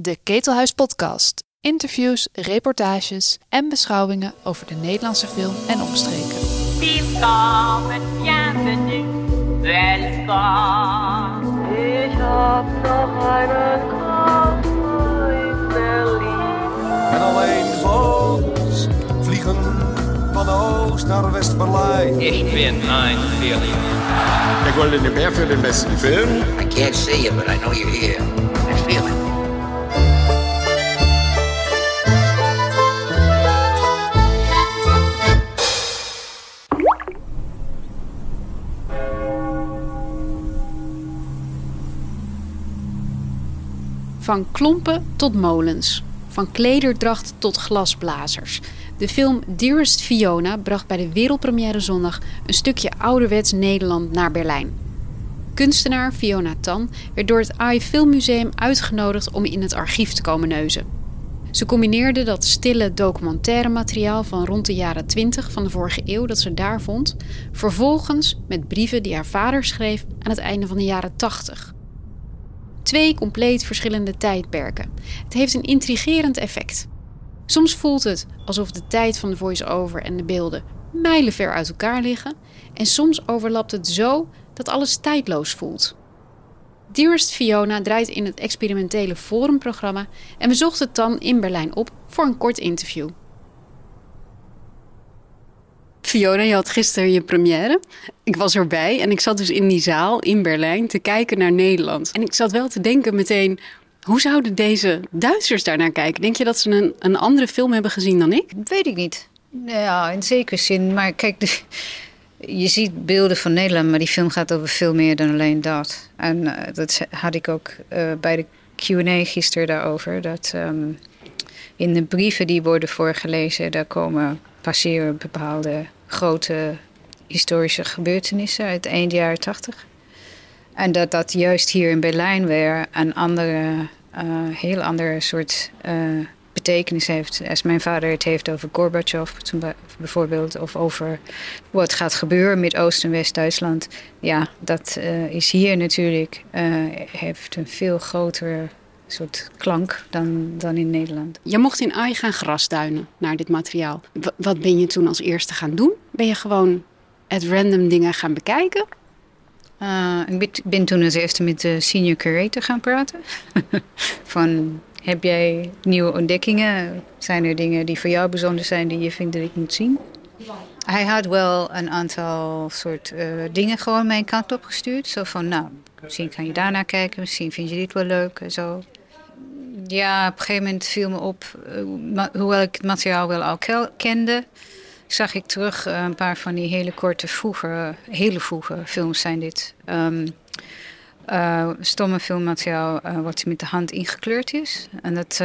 De Ketelhuis Podcast. Interviews, reportages en beschouwingen over de Nederlandse film en omstreken. Willkommen, bienvenue, welkom. Ich hab noch einen Traum in Berlin. En alleen de vogels vliegen van oost naar West-Berlijn. Ich bin ein Berliner. Der Goldene Bär für den besten Film. I can't see you, but I know you're here. Van klompen tot molens. Van klederdracht tot glasblazers. De film Dearest Fiona bracht bij de wereldpremière zondag een stukje ouderwets Nederland naar Berlijn. Kunstenaar Fiona Tan werd door het AI Filmmuseum uitgenodigd om in het archief te komen neuzen. Ze combineerde dat stille documentaire materiaal van rond de jaren 20 van de vorige eeuw dat ze daar vond, vervolgens met brieven die haar vader schreef aan het einde van de jaren 80. Twee compleet verschillende tijdperken. Het heeft een intrigerend effect. Soms voelt het alsof de tijd van de voice-over en de beelden mijlenver uit elkaar liggen, en soms overlapt het zo dat alles tijdloos voelt. Dearest Fiona draait in het experimentele forumprogramma en we zochten Tan in Berlijn op voor een kort interview. Fiona, je had gisteren je première. Ik was erbij en ik zat dus in die zaal in Berlijn te kijken naar Nederland. En ik zat wel te denken meteen, hoe zouden deze Duitsers daarnaar kijken? Denk je dat ze een, een andere film hebben gezien dan ik? Weet ik niet. Ja, in zekere zin. Maar kijk, je ziet beelden van Nederland, maar die film gaat over veel meer dan alleen dat. En eh, dat had ik ook eh, bij de Q&A gisteren daarover. Dat ehm, in de brieven die worden voorgelezen, daar komen passeren bepaalde grote historische gebeurtenissen uit eind jaren tachtig. En dat dat juist hier in Berlijn weer een andere, eh, heel andere soort eh, betekenis heeft. Als mijn vader het heeft over Gorbachev bijvoorbeeld, of over wat gaat gebeuren met Oost- en West-Duitsland. Ja, dat eh, is hier natuurlijk, heeft een veel grotere soort klank dan, dan in Nederland. Je mocht in AI gaan grasduinen naar dit materiaal. W- wat ben je toen als eerste gaan doen? Ben je gewoon at random dingen gaan bekijken? Uh, ik ben, toen als eerste met de senior curator gaan praten. Van, heb jij nieuwe ontdekkingen? Zijn er dingen die voor jou bijzonder zijn die je vindt dat ik moet zien? Hij had wel een aantal soort eh, dingen gewoon mijn kant op gestuurd. Zo van, nou, misschien kan je daarnaar kijken. Misschien vind je dit wel leuk en zo. Ja, op een gegeven moment viel me op, eh, hoewel ik het materiaal wel al kende, zag ik terug eh, een paar van die hele korte vroege, hele vroege films zijn dit. Ehm, eh, stomme filmmateriaal wat met de hand ingekleurd is. En dat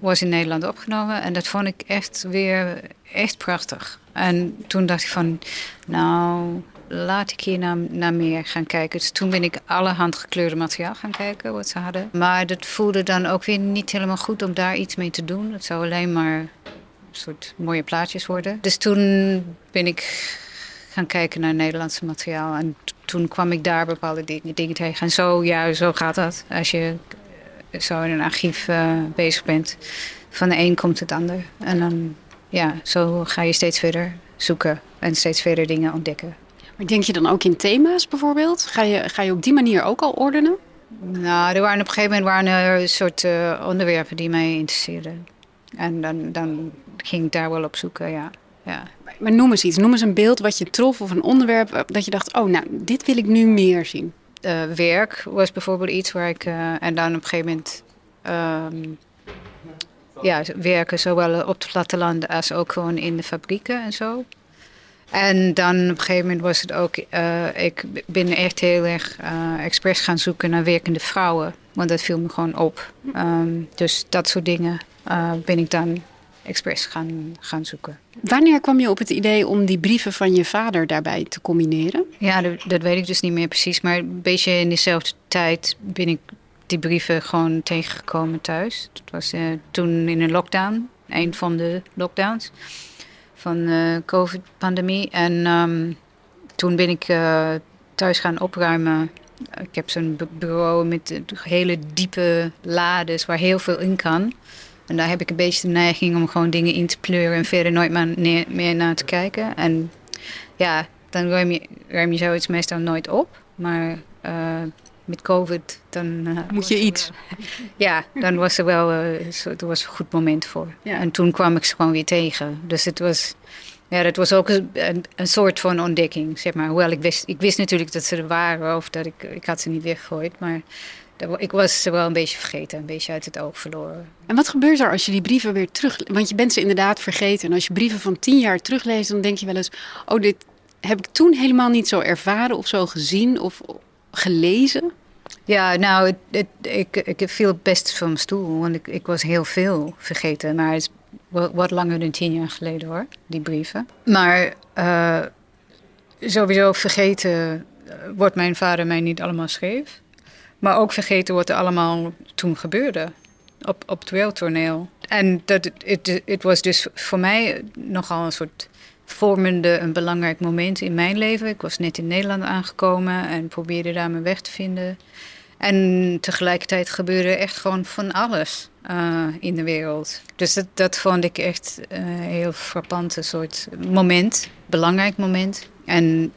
was in Nederland opgenomen. En dat vond ik echt weer echt prachtig. En toen dacht ik van, nou, laat ik hier naar, meer gaan kijken. Dus toen ben ik alle handgekleurde materiaal gaan kijken wat ze hadden. Maar dat voelde dan ook weer niet helemaal goed om daar iets mee te doen. Het zou alleen maar een soort mooie plaatjes worden. Dus toen ben ik gaan kijken naar Nederlandse materiaal. En toen kwam ik daar bepaalde dingen, tegen. En zo, ja, zo gaat dat. Als je zo in een archief eh, bezig bent. Van de een komt het ander. En dan, ja, zo ga je steeds verder zoeken. En steeds verder dingen ontdekken. Maar denk je dan ook in thema's bijvoorbeeld? Ga je, ga je op die manier ook al ordenen? Nou, er waren op een gegeven moment waren er een soort eh, onderwerpen die mij interesseerden. En dan, dan ging ik daar wel op zoeken, ja. ja. Maar noem eens iets. Noem eens een beeld wat je trof of een onderwerp eh, dat je dacht... oh, nou, dit wil ik nu meer zien. eh, werk was bijvoorbeeld iets waar ik. en dan op een gegeven moment. ehm, ja, werken zowel op het platteland als ook gewoon in de fabrieken en zo. En dan op een gegeven moment was het ook. eh, ik ben echt heel erg eh expres gaan zoeken naar werkende vrouwen. Want dat viel me gewoon op. Ehm, dus dat soort dingen eh, ben ik dan expres gaan, gaan zoeken. Wanneer kwam je op het idee om die brieven van je vader daarbij te combineren? Ja, dat, dat weet ik dus niet meer precies. Maar een beetje in dezelfde tijd ben ik die brieven gewoon tegengekomen thuis. Dat was toen in een lockdown, een van de lockdowns van de COVID-pandemie. En ehm, toen ben ik eh, thuis gaan opruimen Ik heb zo'n bu- bureau met eh, hele diepe lades waar heel veel in kan. En daar heb ik een beetje de neiging om gewoon dingen in te pleuren en verder nooit meer naar te kijken. En ja, dan ruim je, ruim je zoiets meestal nooit op. Maar eh, met COVID, dan... eh, Moet je iets. ja, dan was er wel er was een goed moment voor. Ja. En toen kwam ik ze gewoon weer tegen. Dus het was, ja, dat was ook een, soort van ontdekking, zeg maar. Hoewel ik wist, ik wist natuurlijk dat ze er waren of dat ik, ik had ze niet weggegooid. Maar dat ik was ze wel een beetje vergeten, een beetje uit het oog verloren. En wat gebeurt er als je die brieven weer terug... Want je bent ze inderdaad vergeten. En als je brieven van tien jaar terugleest, dan denk je wel eens... Oh, dit heb ik toen helemaal niet zo ervaren of zo gezien of gelezen. Ja, nou, het, het- ik, ik viel best van mijn stoel, want ik, was heel veel vergeten. Maar het is wat langer dan tien jaar geleden hoor, die brieven. Maar eh, sowieso vergeten eh, wat mijn vader mij niet allemaal schreef. Maar ook vergeten wat er allemaal toen gebeurde op, op het wereldtoneel. En dat, het, was dus voor mij nogal een soort vormende, een belangrijk moment in mijn leven. Ik was net in Nederland aangekomen en probeerde daar mijn weg te vinden. En tegelijkertijd gebeurde echt gewoon van alles eh, in de wereld. Dus dat, vond ik echt een heel frappant soort moment, belangrijk moment. En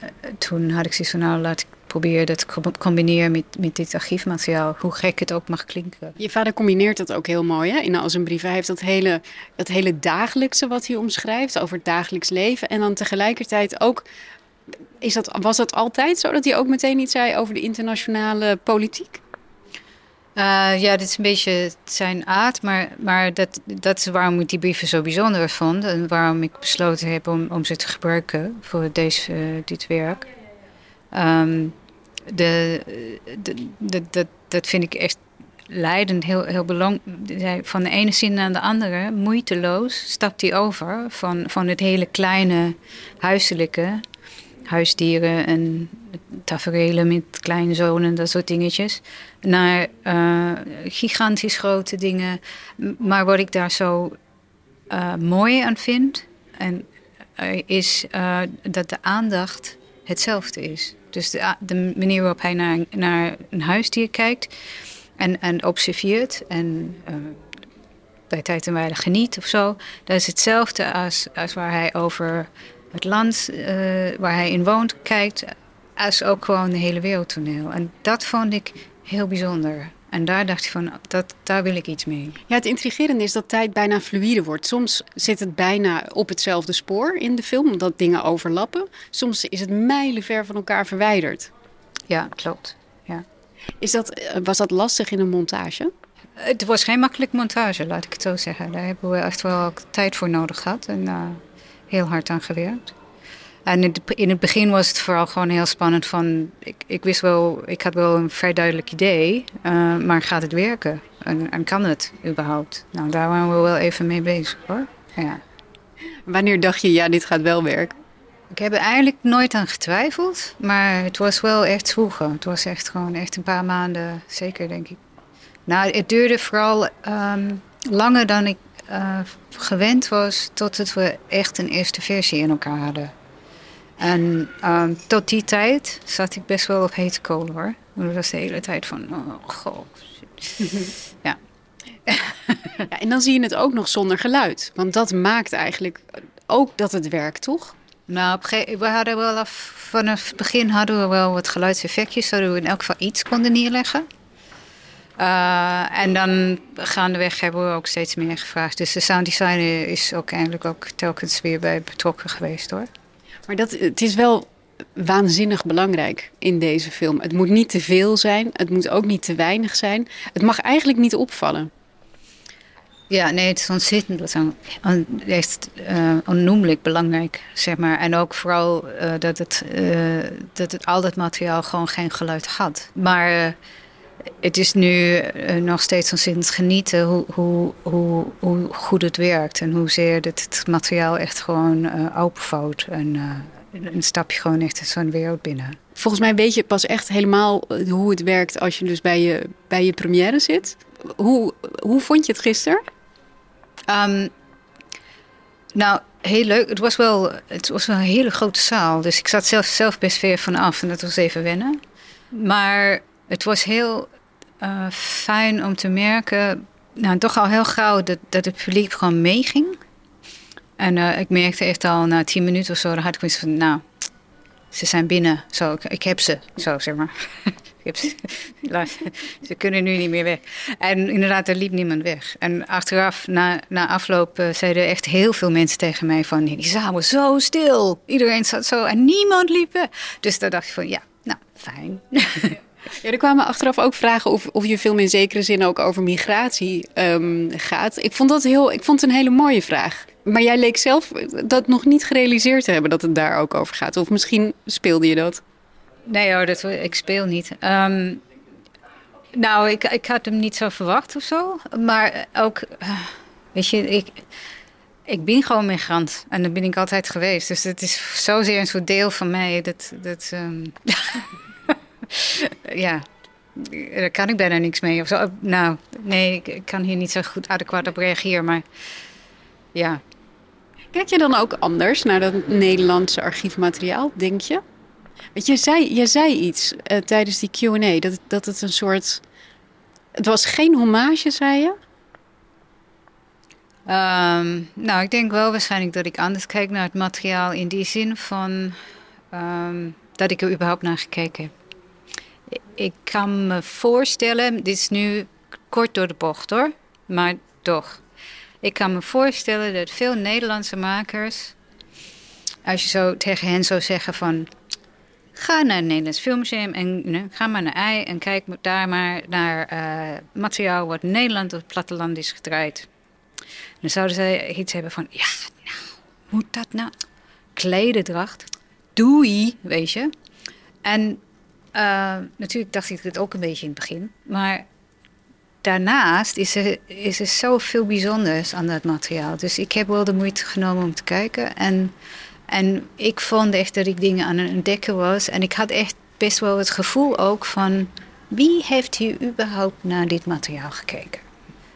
eh, toen had ik zoiets van, nou laat ik proberen dat te combineren met, met dit archiefmateriaal. Hoe gek het ook mag klinken. Je vader combineert dat ook heel mooi hè? in al zijn brieven. Hij heeft dat hele, dat hele dagelijkse wat hij omschrijft over het dagelijks leven. En dan tegelijkertijd ook... Is dat, was dat altijd zo dat hij ook meteen iets zei over de internationale politiek? Uh, ja, dit is een beetje zijn aard, maar, maar dat, dat is waarom ik die brieven zo bijzonder vond. En waarom ik besloten heb om, om ze te gebruiken voor deze, uh, dit werk. Um, de, de, dat, vind ik echt leidend, heel, heel belangrijk. Van de ene zin naar de andere, moeiteloos, stapt hij over van, van het hele kleine huiselijke, huisdieren en taferelen met kleinzonen en dat soort dingetjes, naar uh, gigantisch grote dingen. Maar wat ik daar zo uh, mooi aan vind, en, uh, is dat de aandacht hetzelfde is. Dus de, de manier waarop hij naar, naar een huisdier kijkt en, en observeert en uh, bij tijd en wijle geniet of zo, dat is hetzelfde als, als waar hij over het land uh, waar hij in woont kijkt, als ook gewoon de hele wereldtoneel. En dat vond ik heel bijzonder. En daar dacht ik van, dat, daar wil ik iets mee. Ja, het intrigerende is dat tijd bijna fluïde wordt. Soms zit het bijna op hetzelfde spoor in de film, omdat dingen overlappen. Soms is het mijlenver van elkaar verwijderd. Ja, klopt. Ja. Is dat, was dat lastig in een montage? Het was geen makkelijk montage, laat ik het zo zeggen. Daar hebben we echt wel tijd voor nodig gehad en uh, heel hard aan gewerkt. En in het begin was het vooral gewoon heel spannend van... Ik, ik wist wel, ik had wel een vrij duidelijk idee, uh, maar gaat het werken? En, en, kan het überhaupt? Nou, daar waren we wel even mee bezig hoor. Ja. Wanneer dacht je, ja, dit gaat wel werken? Ik heb er eigenlijk nooit aan getwijfeld, maar het was wel echt zoeken. Het was echt gewoon echt een paar maanden, zeker denk ik. Nou, het duurde vooral um, langer dan ik uh, gewend was... totdat we echt een eerste versie in elkaar hadden. En um, tot die tijd zat ik best wel op hete kolen hoor. Dat was de hele tijd van, oh god. ja. ja. En dan zie je het ook nog zonder geluid. Want dat maakt eigenlijk ook dat het werkt, toch? Nou, op we hadden wel af, vanaf het begin hadden we wel wat geluidseffectjes, zodat we in elk geval iets konden neerleggen. Uh, en dan gaandeweg hebben we ook steeds meer gevraagd. Dus de sound designer is ook eigenlijk ook telkens weer bij betrokken geweest hoor. Maar dat, het is wel waanzinnig belangrijk in deze film. Het moet niet te veel zijn, het moet ook niet te weinig zijn. Het mag eigenlijk niet opvallen. Ja, nee, het is ontzettend on, echt uh, onnoemelijk belangrijk, zeg maar. En ook vooral uh, dat, het, uh, dat het al dat materiaal gewoon geen geluid had. Maar het is nu nog steeds ontzettend genieten hoe, hoe, hoe, hoe goed het werkt. En hoezeer het materiaal echt gewoon openvouwt. En een stapje gewoon echt zo'n wereld binnen. Volgens mij weet je pas echt helemaal hoe het werkt als je dus bij je, bij je première zit. Hoe, hoe vond je het gisteren? Um, nou, heel leuk. Het was wel het was een hele grote zaal. Dus ik zat zelf, zelf best ver vanaf en dat was even wennen. Maar het was heel eh, fijn om te merken, nou toch al heel gauw, dat, dat het publiek gewoon meeging. En eh, ik merkte echt al na tien minuten of zo, dan had ik van, nou, ze zijn binnen. Zo, ik, heb ze, zo zeg maar. ik heb ze. ze kunnen nu niet meer weg. En inderdaad, er liep niemand weg. En achteraf, na, na afloop, uh, zeiden echt heel veel mensen tegen mij van... die zaal was zo stil. Iedereen zat zo en niemand liep weg. Dus daar dacht ik van, ja, nou, fijn. Ja, er kwamen achteraf ook vragen of, of je film in zekere zin ook over migratie um, gaat. Ik vond dat heel, ik vond het een hele mooie vraag. Maar jij leek zelf dat nog niet gerealiseerd te hebben dat het daar ook over gaat. Of misschien speelde je dat? Nee hoor, dat, ik speel niet. Um, nou, ik, ik had hem niet zo verwacht of zo. Maar ook, uh, weet je, ik, ik ben gewoon migrant. En dat ben ik altijd geweest. Dus het is zozeer een soort deel van mij. Dat, dat, um, ja, daar kan ik bijna niks mee. Of zo. Nou, nee, ik kan hier niet zo goed adequaat op reageren. Maar ja. Kijk je dan ook anders naar dat Nederlandse archiefmateriaal, denk je? Want je zei, je zei iets uh, tijdens die Q&A, dat, dat het een soort... Het was geen hommage, zei je? Um, nou, ik denk wel waarschijnlijk dat ik anders kijk naar het materiaal in die zin van um, dat ik er überhaupt naar gekeken heb. Ik kan me voorstellen, dit is nu kort door de bocht hoor, maar toch. Ik kan me voorstellen dat veel Nederlandse makers, als je zo tegen hen zou zeggen van, ga naar het Nederlands Filmmuseum en ga maar naar ei en kijk daar maar naar uh, materiaal wat Nederland op het platteland is gedraaid. Dan zouden zij iets hebben van, ja, nou, moet dat nou? Klededracht, doei, weet je. En uh, natuurlijk dacht ik het ook een beetje in het begin. Maar daarnaast is er, is er zoveel bijzonders aan dat materiaal. Dus ik heb wel de moeite genomen om te kijken. En, en ik vond echt dat ik dingen aan het ontdekken was. En ik had echt best wel het gevoel ook van... wie heeft hier überhaupt naar dit materiaal gekeken?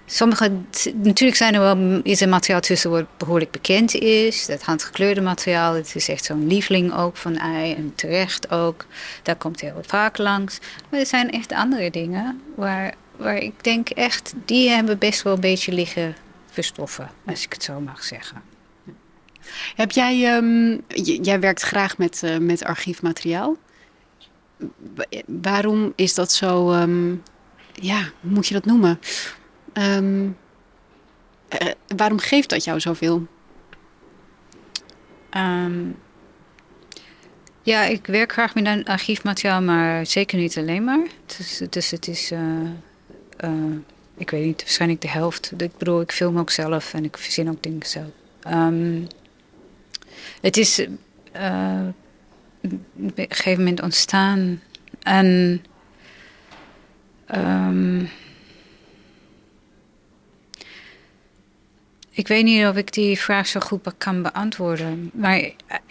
Sommige, natuurlijk zijn er wel, is er materiaal tussen wat behoorlijk bekend is. Dat handgekleurde materiaal, het is echt zo'n lieveling ook van ei en terecht ook. Daar komt heel vaak langs. Maar er zijn echt andere dingen waar, waar ik denk echt, die hebben best wel een beetje liggen verstoffen, als ik het zo mag zeggen. Heb jij, um, jij werkt graag met, uh, met archiefmateriaal. Waarom is dat zo, um, ja, hoe moet je dat noemen? Um, uh, waarom geeft dat jou zoveel? Um, ja, ik werk graag met archiefmateriaal, maar zeker niet alleen maar. Dus, dus het is, uh, ik weet niet, waarschijnlijk de helft. Ik bedoel, ik film ook zelf en ik verzin ook dingen zelf. Um, het is op een gegeven moment ontstaan en. Um, Ik weet niet of ik die vraag zo goed kan beantwoorden. Maar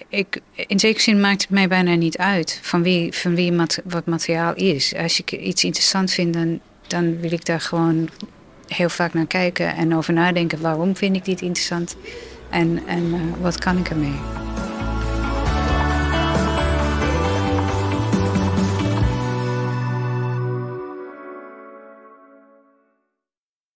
ik, in zekere zin maakt het mij bijna niet uit van wie, van wie wat materiaal is. Als ik iets interessant vind, dan, dan wil ik daar gewoon heel vaak naar kijken en over nadenken. Waarom vind ik dit interessant en, en uh, wat kan ik ermee?